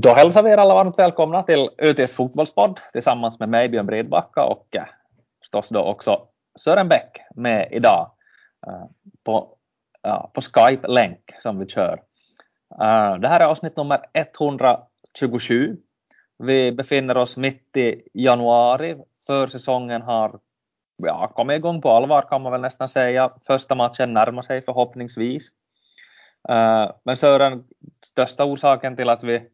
Då hälsar vi er alla varmt välkomna till ÖTs fotbollspodd tillsammans med mig Björn Bredbacka och eh, förstås då också Sören Bäck med idag eh, på, ja, på Skype-länk som vi kör. Eh, det här är avsnitt nummer 127. Vi befinner oss mitt i januari. Försäsongen har ja, kommit igång på allvar kan man väl nästan säga. Första matchen närmar sig förhoppningsvis. Men Sören, största orsaken till att vi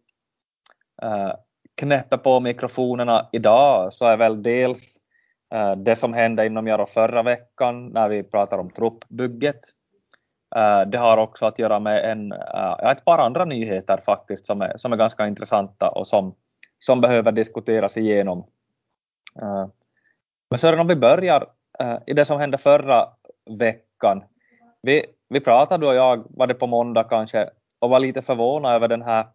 Eh, knäpper på mikrofonerna idag så är väl dels eh, det som hände inom Jaro förra veckan när vi pratar om truppbygget. Eh, det har också att göra med en, ett par andra nyheter faktiskt som är, som är ganska intressanta och som, som behöver diskuteras igenom. Men Sören, om vi börjar i det som hände förra veckan. Vi, vi pratade du och jag, var det på måndag kanske, och var lite förvånade över den här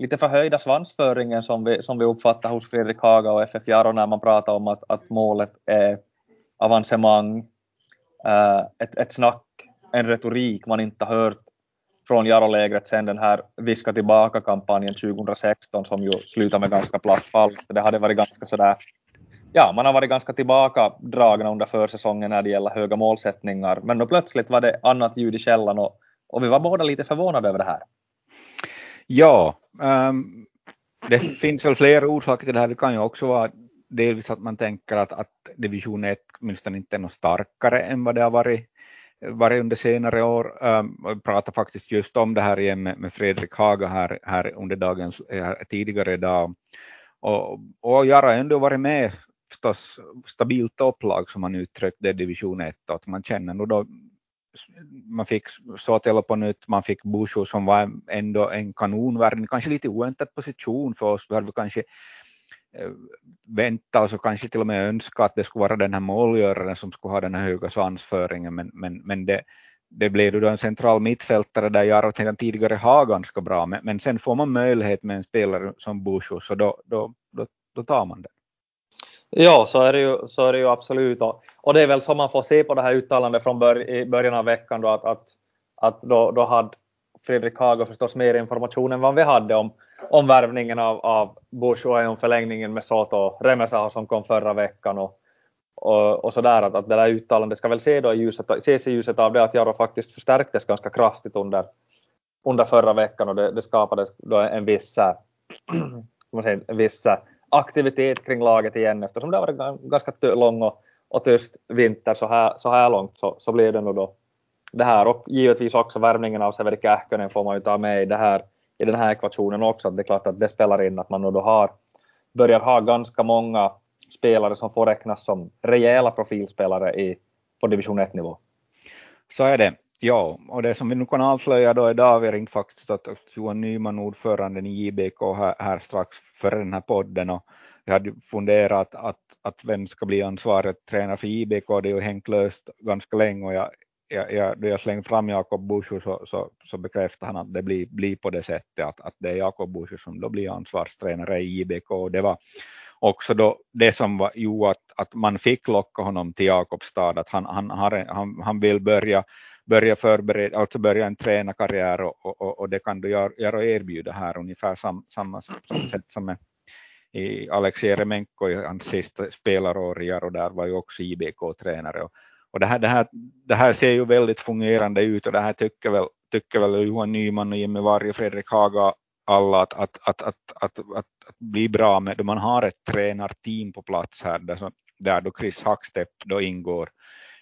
lite förhöjda svansföringen som vi, som vi uppfattar hos Fredrik Haga och FF Jaro när man pratar om att, att målet är avancemang, äh, ett, ett snack, en retorik man inte har hört från Jarolägret sen den här viska tillbaka-kampanjen 2016 som ju slutade med ganska platt fall. Det hade varit ganska sådär, ja, man har varit ganska tillbakadragna under försäsongen när det gäller höga målsättningar, men då plötsligt var det annat ljud i källan och, och vi var båda lite förvånade över det här. Ja, um, ähm, det finns väl flera orsaker till det här. Det kan ju också vara delvis att man tänker att, att division 1 åtminstone inte är något starkare än vad det har varit, varit under senare år. Um, jag pratade faktiskt just om det här igen med, med Fredrik Haga här, här under dagens, här, tidigare idag. Och, och Jara har ändå varit med förstås stabilt topplag som man uttryckte det division 1 och att man känner nog då man fick Sotelo på nytt, man fick Busho som var ändå en kanonvärvning, kanske lite oväntad position för oss, vi hade kanske eh, väntat oss och kanske till och med önskat att det skulle vara den här målgöraren som skulle ha den här höga svansföringen, men, men, men det, det blev då en central mittfältare där Jaro sedan tidigare har ganska bra, men, men sen får man möjlighet med en spelare som Busho, så då, då, då, då tar man det. Ja, så är det ju, så är det ju absolut. Och, och det är väl så man får se på det här uttalandet från bör, i början av veckan då att, att, att då, då hade Fredrik Haga förstås mer information än vad vi hade om, om värvningen av, av Bush och om förlängningen med Soto och Remesaho som kom förra veckan och, och, och sådär att, att det där uttalandet ska väl se då i ljuset, ses i ljuset av det att Jaro faktiskt förstärktes ganska kraftigt under, under förra veckan och det, det skapades då en viss, man säger, en viss aktivitet kring laget igen eftersom det har varit ganska lång och, och tyst vinter så här, så här långt så, så blir det nog då det här och givetvis också värvningen av Severi Kähkönen får man ju ta med i, det här, i den här ekvationen också. Det är klart att det spelar in att man då har, börjar ha ganska många spelare som får räknas som rejäla profilspelare i, på division 1-nivå. Så är det. Ja, och det som vi nu kan avslöja då idag, vi ringde ringt faktiskt att Johan Nyman, ordföranden i JBK här, här strax före den här podden och jag hade funderat att, att vem ska bli ansvarig tränare för IBK, det är ju hängt löst ganska länge och jag, jag, jag, då jag slängde fram Jakob Bushu så, så, så bekräftade han att det blir, blir på det sättet att, att det är Jakob Bushu som då blir ansvarstränare i IBK. och det var också då det som var, jo, att, att man fick locka honom till Jakobstad, att han, han, har, han, han vill börja börja förbereda, alltså börja en tränarkarriär och, och, och det kan du göra och erbjuda här ungefär sam, samma, sätt som med i Alex Jeremenko i hans sista spelarår i och där var ju också IBK-tränare. Och, och det, här, det, här, det här ser ju väldigt fungerande ut och det här tycker väl, tycker väl Johan Nyman och Jimmy Varg och Fredrik Haga alla att, att, att, att, att, att, att bli bra med, då man har ett tränarteam på plats här där, där då Chris Hackstepp då ingår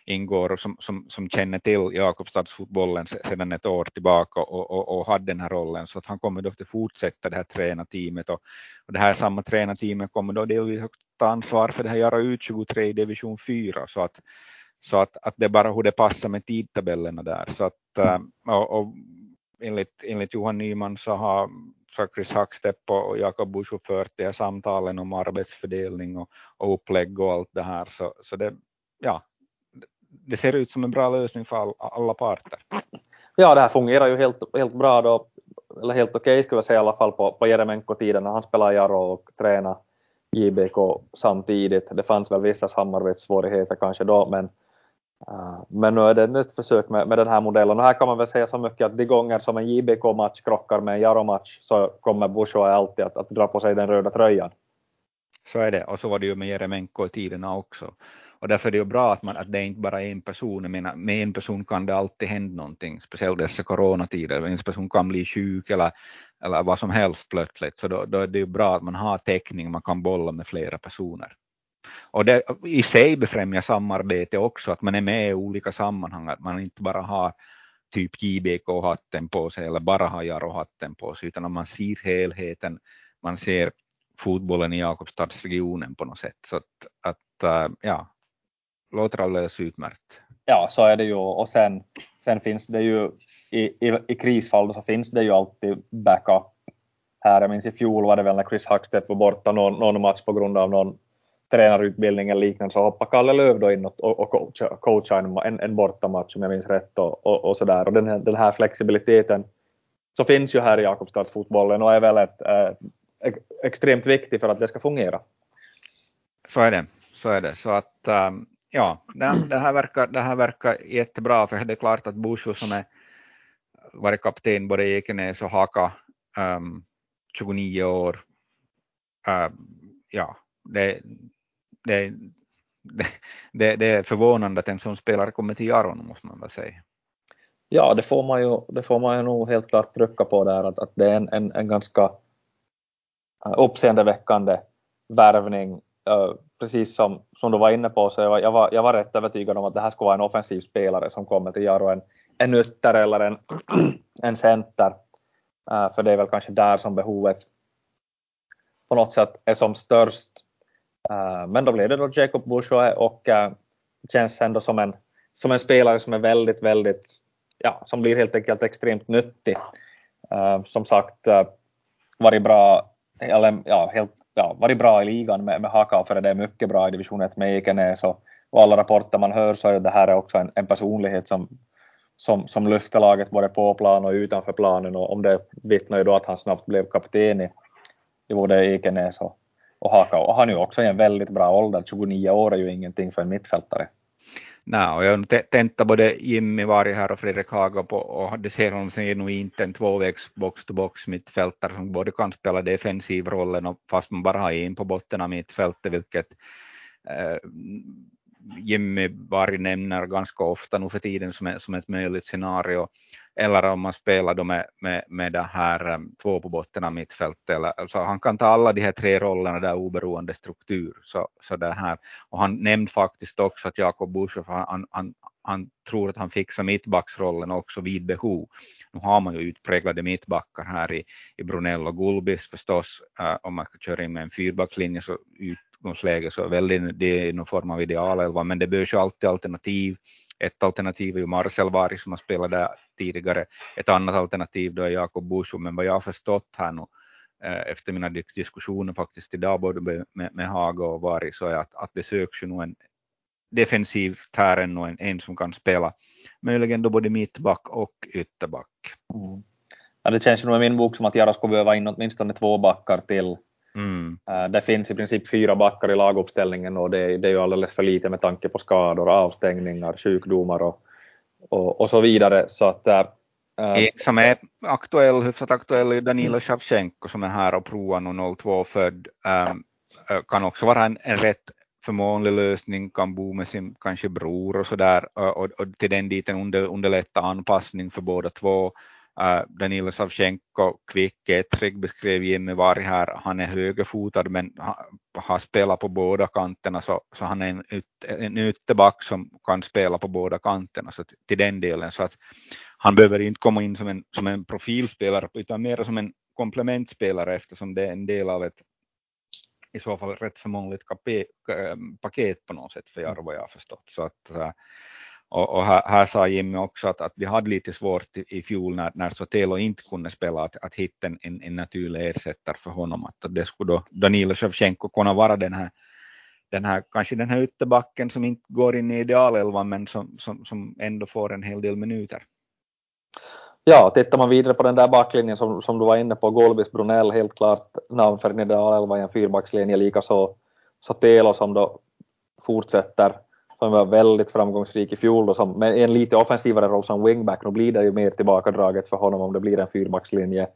ingår och som, som, som känner till Jakobstadsfotbollen sedan ett år tillbaka och, och, och hade den här rollen. Så att han kommer då att fortsätta det här tränarteamet och, och det här samma tränarteamet kommer då delvis att ta ansvar för det här göra U23 i division 4 så att så att, att det är bara hur det passar med tidtabellerna där. Så att ähm, och, och enligt, enligt Johan Nyman så har så Chris Hackstepp och Jakob Busch fört de här samtalen om arbetsfördelning och, och upplägg och allt det här. Så, så det ja det ser ut som en bra lösning för all, alla parter. Ja, det här fungerar ju helt, helt bra då, eller helt okej okay, skulle jag säga i alla fall på, på Jeremenko-tiden när han spelade Jaro och tränade JBK samtidigt. Det fanns väl vissa samarbetssvårigheter kanske då, men, Uh, men nu är det ett nytt försök med, med den här modellen och här kan man väl säga så mycket att de gånger som en JBK-match krockar med en Jaro-match så kommer Bushoi alltid att, att dra på sig den röda tröjan. Så är det, och så var det ju med Jeremenko i tiderna också. Och därför är det ju bra att, man, att det är inte bara är en person, jag menar, med en person kan det alltid hända någonting, speciellt dessa coronatider, en person kan bli sjuk eller, eller vad som helst plötsligt, så då, då är det ju bra att man har täckning, man kan bolla med flera personer. Och det i sig befrämjar samarbete också, att man är med i olika sammanhang, att man inte bara har typ JBK-hatten på sig eller bara har Jaro-hatten på sig, utan att man ser helheten, man ser fotbollen i Jakobstadsregionen på något sätt. Så att, att äh, ja, låter alldeles utmärkt. Ja, så är det ju och sen, sen finns det ju i, i, i krisfall så finns det ju alltid backup. Här, jag minns i fjol var det väl när Chris Hackstedt var borta någon, någon match på grund av någon tränarutbildning eller liknande så hoppade Kalle Löv då in och, och coacha, coacha en, en bortamatch om jag minns rätt och, och, och sådär. Och den här, den här flexibiliteten så finns ju här i Jakobstadsfotbollen och är väl ett, äh, extremt viktig för att det ska fungera. Så är det. Så är det. Så att um, ja, det, här verkar, det här verkar jättebra för det är klart att Bushu som är varit kapten både i Ekenäs och Haka ehm, um, 29 år, uh, ja, det, det, det, det, är förvånande att en sån spelare kommer till Jaron måste man väl säga. Ja, det får man ju, det får man ju nog helt klart trycka på där att, att det är en, en, en ganska eh, uppseendeväckande värvning. Precis som, som du var inne på så jag var, jag, var, jag var rätt övertygad om att det här skulle vara en offensiv spelare som kommer till Jaro, en, en ytter eller en, en center. För det är väl kanske där som behovet på något sätt är som störst. Men då blev det då Jacob Bourgeois och känns ändå som en, som en spelare som är väldigt, väldigt, ja, som blir helt enkelt extremt nyttig. Som sagt, varit bra eller ja, helt, ja, varit bra i ligan med, med Haka för det är mycket bra i division 1 med Ekenäs och, och alla rapporter man hör så är det här är också en, en personlighet som, som, som lyfter laget både på plan och utanför planen och om det vittnar ju då att han snabbt blev kapten i, i både Ekenäs och, och Haka och han är ju också i en väldigt bra ålder, 29 år är ju ingenting för en mittfältare. Nej, och jag tänkte både Jimmy varit här och Fredrik Haga på och det ser honom som nog inte en tvåvägs box-to-box mittfältare som både kan spela defensivrollen och fast man bara har en på botten av mittfältet, vilket eh, Jimmy Varg nämner ganska ofta nu för tiden som, som ett möjligt scenario eller om man spelar då med, med, med det här eh, två på botten av mittfältet. Eller, så han kan ta alla de här tre rollerna där oberoende struktur. Så, så det här. Och han nämnde faktiskt också att Jakob Bushoff han, han, han tror att han fixar mittbacksrollen också vid behov. Nu har man ju utpräglade mittbackar här i, i Brunell och Gulbis förstås, uh, om man ska köra in med en fyrbackslinje så utgångsläge så väldigt, det är någon form av idealelva, men det behövs ju alltid alternativ alternativ är ju Marcel Vari som har spelat där tidigare. Ett annat alternativ då är Jakob Bushu, men vad jag har förstått här nu eh, efter mina diskussioner faktiskt idag både med, med Haga och Vari så är att, att det söks ju nog en defensiv här ännu en, en som kan spela möjligen då både mittback och ytterback. Mm. Ja, det känns ju nog i min bok som att Jara skulle behöva in åtminstone två backar till Mm. Eh, det finns i princip fyra backar i laguppställningen och det, det är ju alldeles för lite med tanke på skador, avstängningar, sjukdomar och, och, och så vidare. Så att, äh, som är aktuell, hyfsat aktuell är Danilo Shevchenko som är här och provar nu 02 född. Ähm, kan också vara en, en rätt förmånlig lösning, kan bo med sin kanske bror och sådär och, och, och till den diten under, underlätta anpassning för båda två. Uh, Danilo Savchenko, kvick, ettrig beskrev Jimmy Varg här, han är högerfotad men har spelat på båda kanterna så, så han är en, en ytterback som kan spela på båda kanterna så till den delen. Så att han behöver inte komma in som en, som en profilspelare utan mer som en komplementspelare eftersom det är en del av ett i så fall rätt förmånligt paket på något sätt för Jarro vad jag har förstått. Så att, uh, och, och här, här, sa Jimmy också att, att vi hade lite svårt i, i fjol när, när Sotelo inte kunde spela att, att hitta en, en naturlig ersättare för honom. Att, att det skulle då Danilo Shevchenko kunna vara den här, den här, kanske den här ytterbacken som inte går in i idealelvan men som, som, som ändå får en hel del minuter. Ja, tittar man vidare på den där backlinjen som, som du var inne på, Golbis Brunell, helt klart namn för en idealelva i en fyrbackslinje, likaså Sotelo som då fortsätter som var väldigt framgångsrik i fjol då, som, med en lite offensivare roll som wingback. Nu blir det ju mer tillbakadraget för honom om det blir en fyrbackslinje.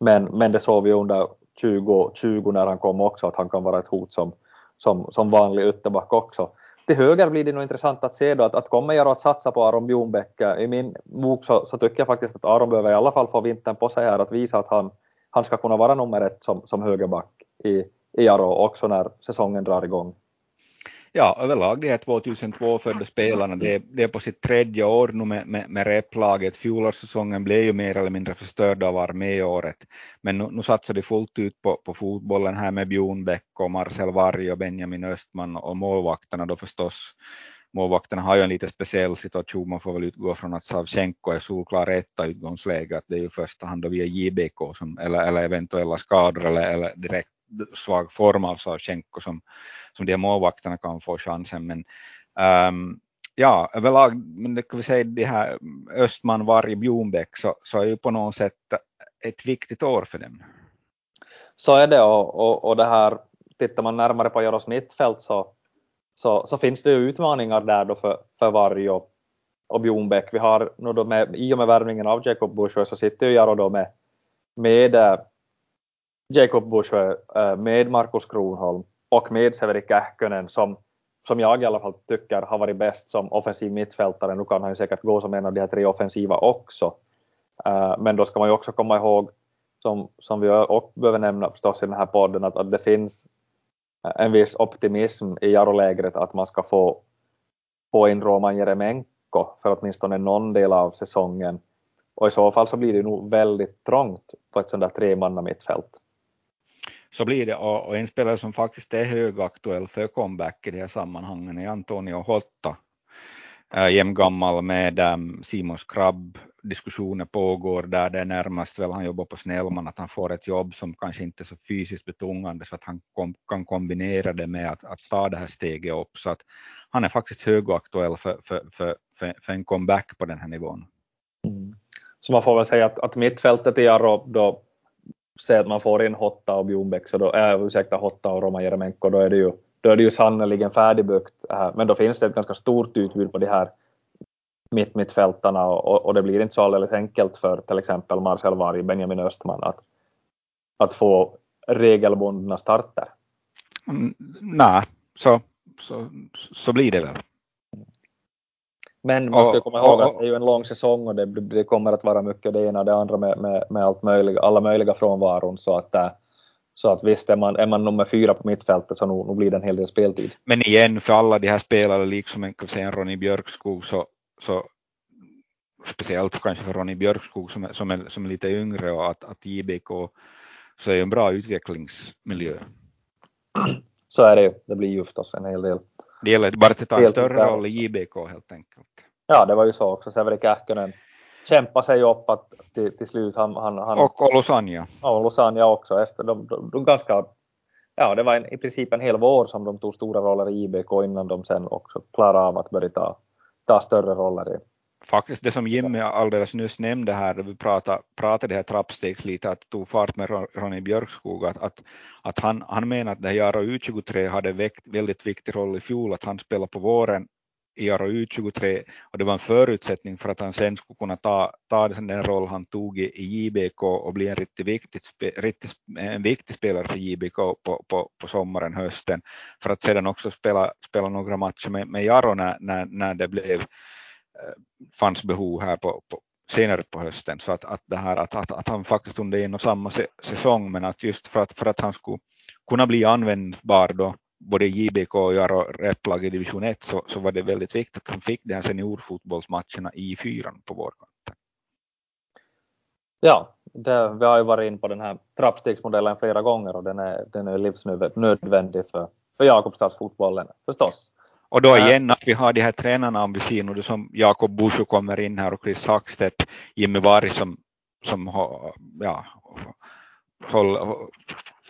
Men, men det såg vi under 2020 när han kom också att han kan vara ett hot som, som, som vanlig ytterback också. Till höger blir det nog intressant att se då att, att kommer jag att satsa på Aron Bjornbäck? I min bok så, så, tycker jag faktiskt att Aron behöver i alla fall få vintern på sig här att visa att han, han ska kunna vara nummer ett som, som högerback i, i Aro också när säsongen drar igång ja, överlag de här 2002 födda spelarna, det, det är på sitt tredje år nu med, med, med replaget. Fjolårssäsongen blev ju mer eller mindre förstörd av arméåret, men nu, nu satsar de fullt ut på, på fotbollen här med Bjornbäck och Marcel Varg och Benjamin Östman och målvakterna då förstås. Målvakterna har ju en lite speciell situation, man får väl utgå från att Savchenko är solklar etta utgångsläge, att det är ju i första hand då via JBK som, eller, eller eventuella skador eller, eller direkt svag form av Savchenko som, som de här målvakterna kan få chansen. Men um, ja, överlag, men det kan vi säga det här Östman, Varg, Bjornbäck så, så är ju på något sätt ett viktigt år för dem. Så är det och, och, och det här, tittar man närmare på Jaros mittfält så, så, så finns det ju utmaningar där då för, för Varg och, och Bjornbäck. Vi har nu då med, i och med värvningen av Jacob Bushö så sitter ju Jaro då med, med Jacob Bushö, eh, med Markus Kronholm och med Severi Kähkönen som, som jag i alla fall tycker har varit bäst som offensiv mittfältare. Nu kan han ju säkert gå som en av de här tre offensiva också. Eh, men då ska man ju också komma ihåg, som, som vi också behöver nämna förstås i den här podden, att, att det finns eh, en viss optimism i Jarolägret att man ska få, få in Roman Jeremenko för åtminstone någon del av säsongen. Och i så fall så blir det nog väldigt trångt på ett sånt där tremanna mittfält så blir det, och, en spelare som faktiskt är högaktuell för comeback i de här sammanhangen är Antonio Hotta, äh, jämngammal med um, Simon Skrabb. Diskussioner pågår där det är närmast väl han jobbar på Snellman att han får ett jobb som kanske inte är så fysiskt betungande så att han kom, kan kombinera det med att, att ta det här steget upp. Så att han är faktiskt högaktuell för, för, för, för, för en comeback på den här nivån. Mm. Så man får väl säga att, att mittfältet i Arab då se att man får in Hotta och Bjornbäck, så då, äh, ursäkta Hotta och Roman Jeremenko, då är det ju, då är det ju sannerligen färdigbyggt. Äh, men då finns det ett ganska stort utbud på de här mitt mittfältarna och, och det blir inte så alldeles enkelt för till exempel Marcel Varg, Benjamin Östman att, att få regelbundna starter. Mm, Nej, så, så, så blir det väl. Men man ska komma ihåg att det är ju en lång säsong och det, det kommer att vara mycket det ena och det andra med, med, med allt möjliga, alla möjliga frånvaron. Så att, äh, så att visst, är man, är man nummer fyra på mittfältet så nu, nu blir det en hel del speltid. Men igen, för alla de här spelare, liksom en, säga Ronny Björkskog, så, så speciellt kanske för Ronny Björkskog som är, som är, som är lite yngre och att, att JBK så är en bra utvecklingsmiljö. Så är det ju, det blir ju förstås en hel del det gäller bara att ta en större roll i JBK helt enkelt. Ja, det var ju så också. Severi Kähkönen kämpade sig upp att till, till slut. Han, han, han, och Olusanja. Ja, Olusanja också. Efter de, de, de, ganska, ja, det var en, i princip en hel vår som de tog stora roller i JBK innan de sen också klarade av att börja ta, ta större roller i, faktiskt det som Jimmy alldeles nyss nämnde här, då vi pratade, pratade här trappstegs lite, att tog fart med Ronny Björkskog, att, att, att han, han menar att det här Jaro U23 hade väckt väldigt viktig roll i fjol, att han spelade på våren i Jaro U23 och det var en förutsättning för att han sen skulle kunna ta, ta den roll han tog i, i JBK och bli en riktigt viktig, riktigt, en viktig spelare för JBK på, på, på sommaren, hösten, för att sedan också spela, spela några matcher med, med Jaro när, när, när det blev fanns behov här på, på, senare på hösten. Så att, att, det här, att, att, att han faktiskt under en och samma säsong, men att just för att, för att han skulle kunna bli användbar då, både JBK och Jaro replag i division 1 så, så var det väldigt viktigt att han fick de här seniorfotbollsmatcherna i fyran på vårkanten. Ja, det, vi har ju varit in på den här trappstegsmodellen flera gånger och den är, den är livsnödvändig för, för Jakobstadsfotbollen förstås. Och då igen att vi har de här tränarna om vi ser nu som Jakob Bushu kommer in här och Chris Hackstedt, Jimmy Varg som, som ja, håll,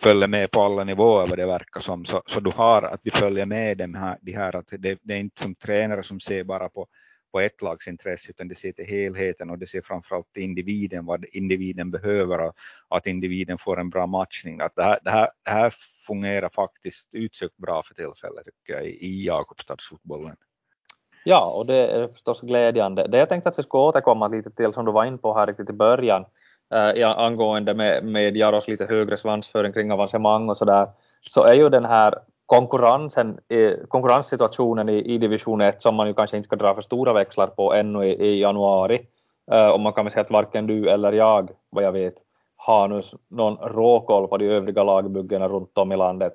följer med på alla nivåer vad det verkar som. Så, så du har att vi följer med dem här, de här att det, det är inte som tränare som ser bara på, på ett lags intresse utan det ser till helheten och det ser framförallt till individen, vad individen behöver och att individen får en bra matchning. Att det, här, det, här, det här fungerar faktiskt utsökt bra för tillfället tycker jag i Jakobstadsfotbollen. Ja, och det är förstås glädjande. Det jag tänkte att vi skulle återkomma lite till som du var in på här riktigt i början äh, angående med, med Jaros lite högre svansföring kring avancemang och sådär, så är ju den här konkurrensen, eh, konkurrenssituationen i, i division 1 som man ju kanske inte ska dra för stora växlar på ännu i, i januari. Eh, uh, och man kan väl säga att varken du eller jag, vad jag vet, har nu någon råkoll på de övriga lagbyggena runt om i landet.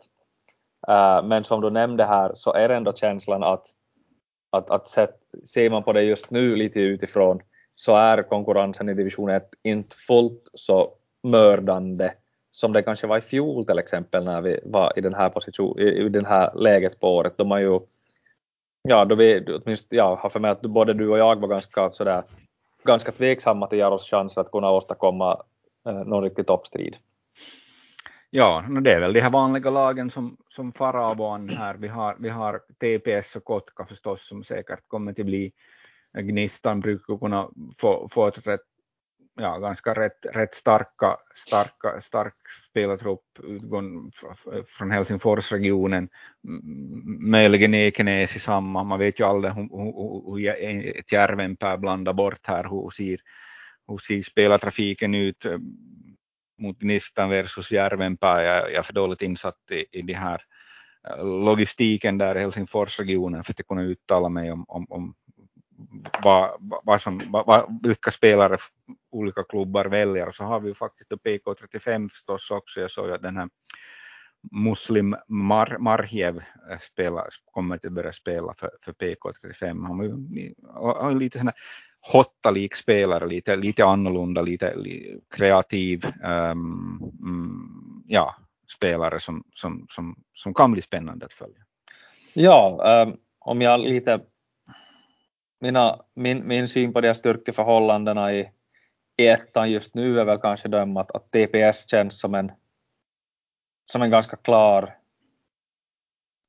Äh, men som du nämnde här så är ändå känslan att, att, att sett, ser man på det just nu lite utifrån så är konkurrensen i division 1 inte fullt så mördande som det kanske var i fjol till exempel när vi var i den här position, i, i den här läget på året. De har ju, ja, då vi, åtminstone jag har för mig att både du och jag var ganska sådär, ganska tveksamma till Jaros chanser att kunna åstadkomma Eh, någon riktig toppstrid. Ja, det är väl de här vanliga lagen som, som Faraboan här. Vi har, vi har TPS och Kotka förstås som säkert kommer att bli Gnistan brukar kunna få, få ett rätt ja, ganska rätt, rätt starka, starka, stark spelartrupp från Helsingforsregionen. Möjligen Ekenäs i samma, man vet ju aldrig hur, hur, hur ett Järvenpää blandar bort här, hur ser, hur ser spelartrafiken ut eh, mot Gnistan versus Järvenpää. Jag, jag är för dåligt insatt i, i det här eh, logistiken där i Helsingforsregionen för att kunna uttala mig om, om, om vad, vad som, vad, vilka spelare olika klubbar väljer. Och så har vi ju faktiskt PK35 förstås också. Jag såg att den här Muslim Mar Marjev eh, spelar, kommer att börja spela för, för PK35. Han har ju lite sådana Hotta-lik spelare, lite, lite annorlunda, lite, li, kreativ um, ja, spelare som, som, som, som kan bli spännande att följa. Ja, um, om jag lite mina, min, min syn på de styrkeförhållandena i, i ettan just nu är väl kanske den att, att TPS känns som en, som en ganska klar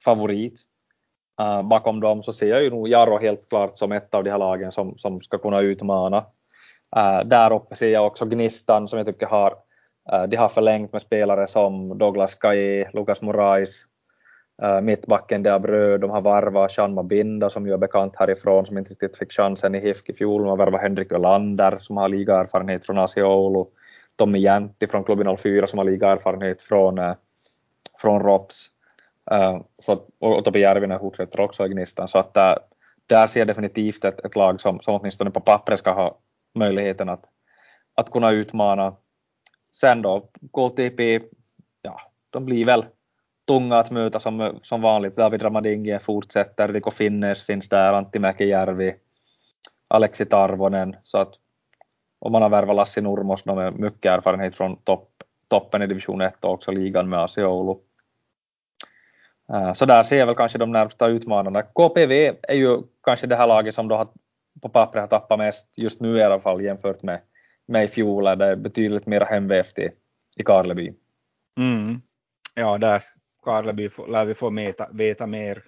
favorit. Uh, bakom dem så ser jag ju nog Jaro helt klart som ett av de här lagen som, som ska kunna utmana. Uh, där uppe ser jag också Gnistan som jag tycker har, uh, de har förlängt med spelare som Douglas Kaye, Lucas Morais, Uh, mittbacken de bröd, de har varvat Shanma Mabinda som ju är bekant härifrån som inte riktigt fick chansen i HIFK i fjol. De har varvat Henrik Ölander som har ligaerfarenhet från Asiolo. Tommy Jäntti från klubben 04 som har ligaerfarenhet från, uh, från ROPS. Uh, så, och, och Järvinen fortsätter också i Gnistan. Så att uh, där ser jag definitivt ett, ett lag som, som åtminstone på pappret ska ha möjligheten att, att kunna utmana. Sen då KTP, ja, de blir väl tunga att möta som, som vanligt. David Ramadinge fortsätter, Rico Finnes finns där, Antti Mäkijärvi, Alexi Tarvonen. Så att och man har värvat Lassi Nurmos med mycket erfarenhet från topp, toppen i division 1 och också ligan med Asiolo. Eh, Eh, så där ser jag väl kanske de närmsta utmanarna. KPV är ju kanske det här laget som då har, på pappret har tappat mest just nu i alla fall jämfört med, med i fjol. Det är betydligt mer hemvävt i, i Karleby. Mm. Ja, där Karleby lär vi få meta, veta mer.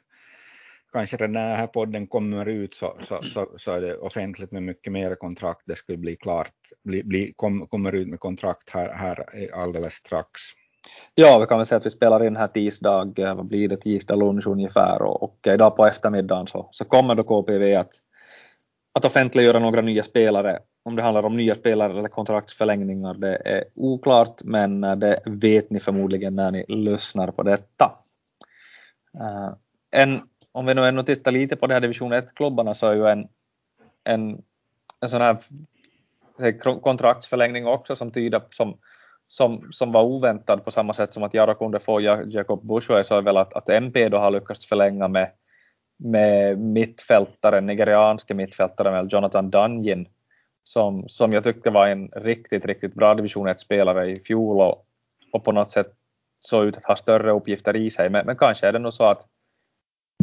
Kanske redan när den här podden kommer ut så, så, så, så, är det offentligt med mycket mer kontrakt. Det skulle bli klart, bli, bli, kom, kommer ut med kontrakt här, här alldeles strax. Ja, vi kan väl säga att vi spelar in här tisdag, eh, vad blir det, tisdag lunch ungefär och, och idag på eftermiddagen så, så kommer då KPV att, att offentliggöra några nya spelare om det handlar om nya spelare eller kontraktsförlängningar, det är oklart, men eh, det vet ni förmodligen när ni lyssnar på detta. Uh, en, om vi nu ändå tittar lite på de här division 1-klubbarna så är ju en, en, en sån här kontraktsförlängning också som tyder som, som, som var oväntad på samma sätt som att Jaro kunde få Jacob Bushway så är väl att, att MP då har lyckats förlänga med, med mittfältaren, nigerianske mittfältaren Jonathan Dungin som, som jag tyckte var en riktigt, riktigt bra division 1-spelare i fjol och, och på något sätt såg ut att ha större uppgifter i sig. Men, men kanske är det nog så att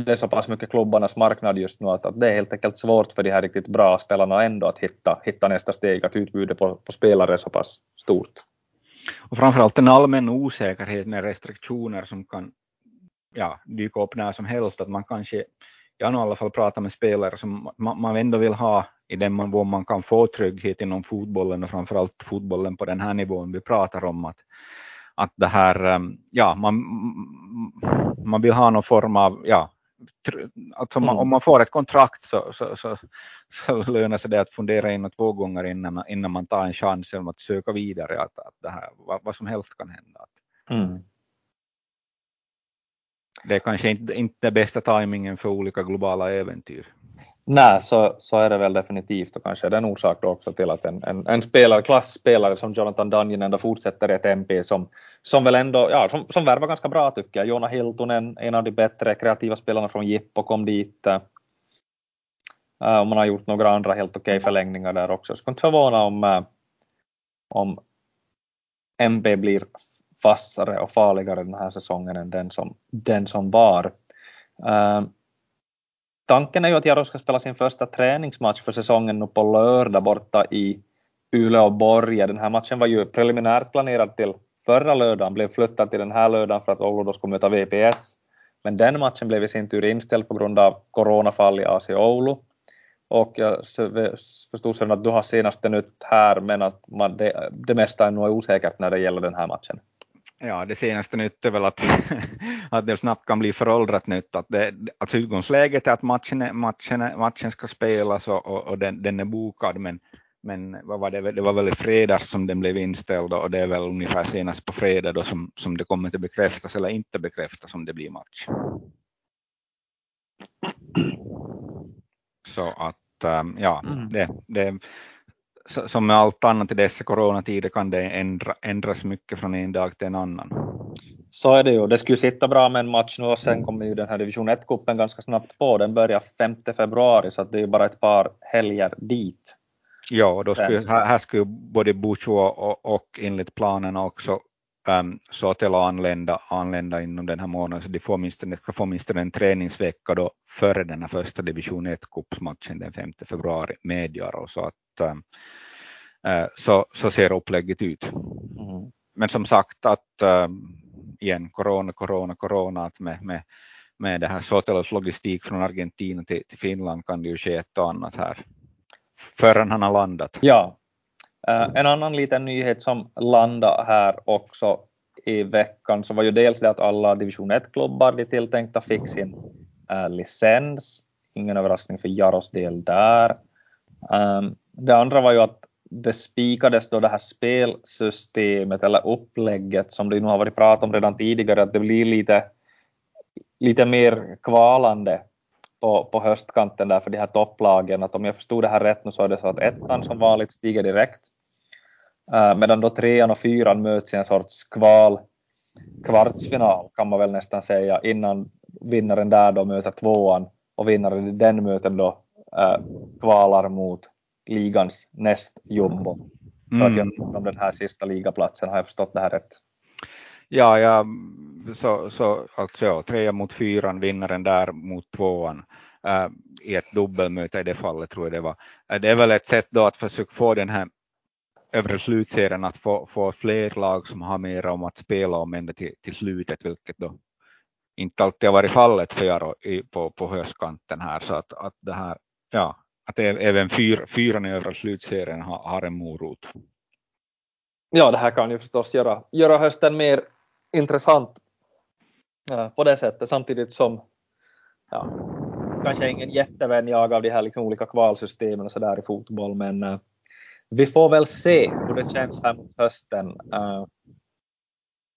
det är så pass mycket klubbarnas marknad just nu att, att det är helt enkelt svårt för de här riktigt bra spelarna ändå att hitta, hitta nästa steg, att utbudet på, på spelare är så pass stort. Och framförallt en allmän osäkerhet med restriktioner som kan ja, dyka upp när som helst, att man kanske, jag har i alla fall pratat med spelare som man, man ändå vill ha i den mån man kan få trygghet inom fotbollen och framförallt fotbollen på den här nivån vi pratar om att, att det här, ähm, ja, man, man vill ha någon form av, ja, alltså mm. om man får ett kontrakt så, så, så, så lönar sig det att fundera in och två gånger innan man, innan man tar en chans genom att söka vidare att, att det här, vad, vad som helst kan hända. Mm. Det är kanske inte, inte bästa tajmingen för olika globala äventyr. Nej, så, så är det väl definitivt och kanske är det en orsak då också till att en, en, en spelare, klassspelare som Jonathan Dungeon ändå fortsätter i ett MP som, som väl ändå, ja, som, som värvar ganska bra tycker jag. Jona Hiltunen, en av de bättre kreativa spelarna från Jippo, kom dit. Eh, uh, och man har gjort några andra helt okej okay förlängningar där också. Jag skulle inte förvåna om, uh, om MP blir vassare och farligare den här säsongen än den som, den som var. Uh, tanken är ju att Jaro ska spela sin första träningsmatch för säsongen nu på lördag borta i Uleåborg. Den här matchen var ju preliminärt planerad till förra lördagen, blev flyttad till den här lördagen för att Oulu då skulle möta VPS. Men den matchen blev i sin tur inställd på grund av coronafall i AC Oulu. Och jag förstod sen att du har senaste nytt här, men att man, det, det mesta är nog osäkert när det gäller den här matchen. Ja, det senaste nytt är väl att, att det snabbt kan bli föråldrat nytt. Att, det, att utgångsläget är att matchen, matchen, matchen ska spelas och, och, och den, den, är bokad, men, men vad var det, det var väl i fredags som den blev inställd och det är väl ungefär senast på fredag då som, som det kommer att bekräftas eller inte bekräftas om det blir match. Så att ähm, ja, mm. det, det, som med allt annat i dessa coronatider kan det ändra, ändras mycket från en dag till en annan. Så är det ju. Det skulle sitta bra med en match nu och sen kommer ju den här division 1-cupen ganska snabbt på. Den börjar 5 februari så det är bara ett par helger dit. Ja, då skulle, här, här skulle både Bucho och, och enligt planen också um, Sotelo anlända, anlända inom den här månaden, så de får minst, ska få minst en träningsvecka då före den här första division 1-cupsmatchen den 5 februari med Jaro, så att um, uh, så, så ser upplägget ut. Mm. Men som sagt att um, igen, corona, corona, corona, att med, med, med det här Sotelos logistik från Argentina till, till Finland kan det ju ske ett och annat här förrän han har landat. Ja, Eh, en annan liten nyhet som landade här också i veckan så var ju dels det att alla division 1-klubbar, de tilltänkta, fick sin eh, licens. Ingen överraskning för Jaros del där. Um, det andra var ju att det spikades då det här spelsystemet eller upplägget som det nu har varit prat om redan tidigare, att det blir lite, lite mer kvalande på, på höstkanten där för de här topplagen. Att om jag förstod det här rätt nu så är det så att ettan som vanligt stiger direkt medan då trean och fyran möts i en sorts kval, kvartsfinal kan man väl nästan säga innan vinnaren där då möter tvåan och vinnaren i den möten då uh, kvalar mot ligans näst jumbo. Mm. För att mm. göra om den här sista ligaplatsen, har jag förstått det här rätt? Ja, ja så, så alltså ja, trea mot fyran, vinnaren där mot tvåan uh, i ett dubbelmöte i det fallet tror jag det var. Det är väl ett sätt då att försöka få den här övre slutserien att få, få fler lag som har mer om att spela om ända till, till slutet, vilket då inte alltid har varit fallet för Jaro på, på höstkanten här, så att, att det här, ja, att även fyr, fyran i övre slutserien har, har en morot. Ja, det här kan ju förstås göra, göra hösten mer intressant ja, på det sättet, samtidigt som ja, kanske ingen jättevän jag av de här liksom olika kvalsystemen och så där i fotboll, men äh, vi får väl se hur det känns här mot hösten. Eh,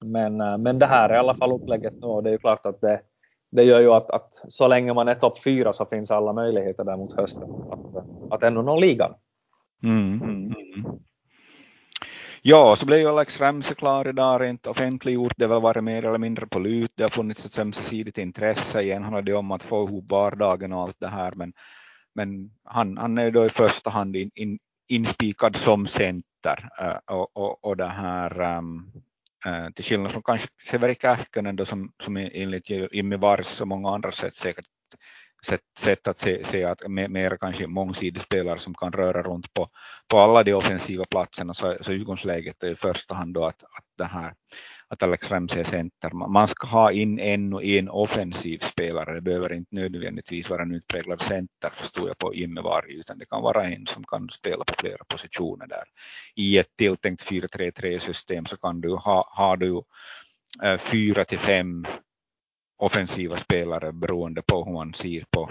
men, eh, men det här är i alla fall upplägget nu och det är ju klart att det, det gör ju att, att så länge man är topp fyra så finns alla möjligheter där mot hösten att, att ändå nå ligan. Mm. Mm. mm. Ja, så blev ju Alex Ramsey klar idag, rent offentliggjort. Det har väl varit mer eller mindre på lut. Det har funnits ett ömsesidigt intresse. Igen handlar det om att få ihop vardagen och allt det här. Men, men han, han är då i första hand in, in, inspikad som center. Och, och, och det här till skillnad från kanske Severi Kähkönen som, som enligt Jimmy Vars och många andra sätt säkert sätt, sätt att se, se att mer kanske mångsidig spelare som kan röra runt på, på alla de offensiva platserna. Så, så utgångsläget är i första hand då att, att det här att Alex Ramsey är center. Man ska ha in en en offensiv spelare. Det behöver inte nödvändigtvis vara en utpräglad center förstår jag på innevarg, utan det kan vara en som kan spela på flera positioner där. I ett tilltänkt 4-3-3 system så kan du ha, har du eh, fyra till fem offensiva spelare beroende på hur man ser på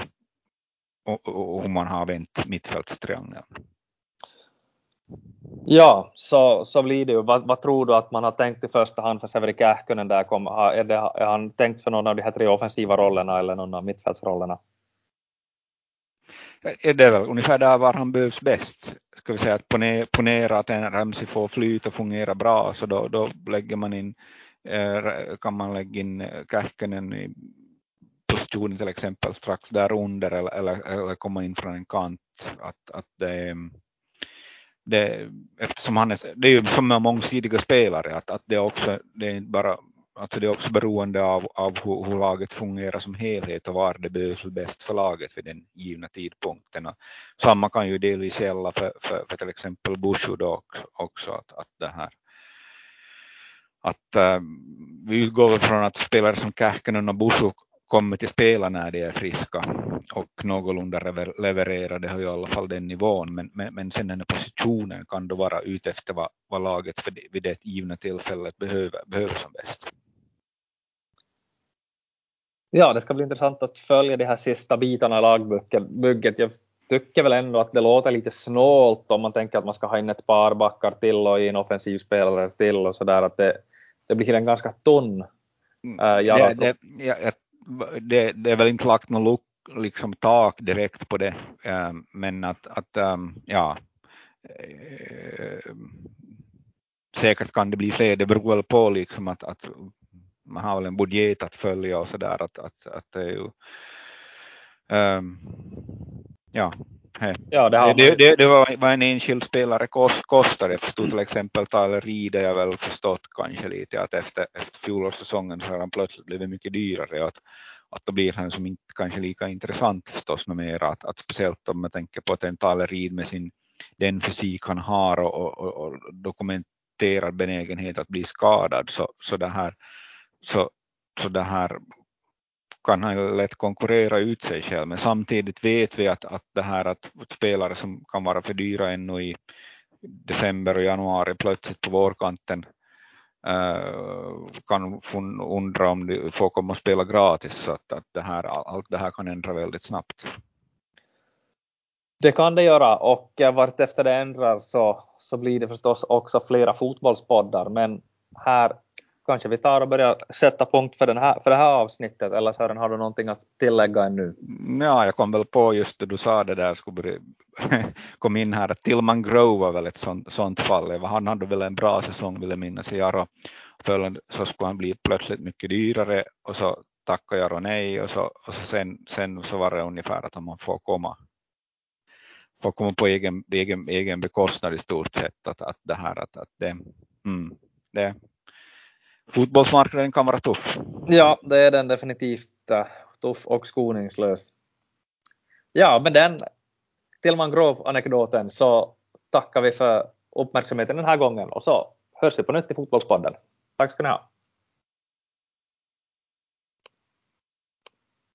och, och hur man har vänt mittfältstriangeln. Ja, så, så blir det ju. Vad, vad, tror du att man har tänkt i första hand för Severi Kähkönen där? Kom, är, det, är han tänkt för någon av de här tre offensiva rollerna eller någon av mittfältsrollerna? Det är väl ungefär där var han behövs bäst. Ska vi säga att ponera att en Ramsey får flyt och fungera bra så då, då lägger man in, eh, kan man lägga in eh, Kähkönen i positionen till exempel strax där under eller, eller, eller komma in från en kant. Att, att det, det, eftersom han är, det är ju som med mångsidiga spelare, att, att det, också, det är bara Alltså det är också beroende av, av hur, hur, laget fungerar som helhet och var det behövs bäst för laget vid den givna tidpunkten. Och samma kan ju delvis gälla för, för, för till exempel Bushud också, också att, att det här att äh, vi utgår från att spelare som Kähkönen och Busuk kommer till spela när de är friska och någorlunda levererar, det har ju i alla fall den nivån, men, men, men sen den här positionen kan då vara ute efter vad, vad laget för det, vid det givna tillfället behöver, behöver som bäst. Ja, det ska bli intressant att följa de här sista bitarna i lagbygget. Jag tycker väl ändå att det låter lite snålt om man tänker att man ska ha in ett par backar till och en offensiv spelare till och så där att det, det blir en ganska tunn äh, det, det, jag, det, det är väl inte lagt något look, liksom tak direkt på det, äh, men att, att ehm, ja, äh, säkert kan det bli fler, det beror väl på liksom att, att man har väl en budget att följa och så där att, att, att det är ju um, ja, ja det, det, det, det, var vad en enskild spelare kostar. Jag förstod till exempel Tyler har jag väl förstått kanske lite att efter, efter fjolårssäsongen så har han plötsligt blivit mycket dyrare och att, att då blir han som inte kanske lika intressant förstås med mera att, att speciellt om man tänker på att en Tyler Reed med sin den fysik han har och, och, och dokumenterad benägenhet att bli skadad så, så det här så, så det här kan han lätt konkurrera ut sig själv, men samtidigt vet vi att, att det här att spelare som kan vara för dyra ännu i december och januari plötsligt på vårkanten uh, kan undra om de får komma och spela gratis, så att, att det här, allt det här kan ändra väldigt snabbt. Det kan det göra. Och eh, vart efter det ändrar så, så blir det förstås också flera fotbollspoddar, men här kanske vi tar och börjar sätta punkt för, den här, för det här avsnittet, eller Sören, har du någonting att tillägga ännu? Ja, jag kom väl på just det du sa det där, skulle kom in här, att Tillman Grove var väl ett sånt, sånt fall, han hade väl en bra säsong vill jag minnas i Jaro, så skulle han bli plötsligt mycket dyrare och så tackade Jaro nej och så, och så sen, sen så var det ungefär att man får komma får komma på egen, egen, egen bekostnad i stort sett, att, att det här att, att det, mm, det fotbollsmarknaden kan vara tuff. Ja, det är den definitivt äh, tuff och skoningslös. Ja, med den Tillman Grov-anekdoten så tackar vi för uppmärksamheten den här gången och så hörs vi på nytt i Fotbollspodden. Tack ska ni ha.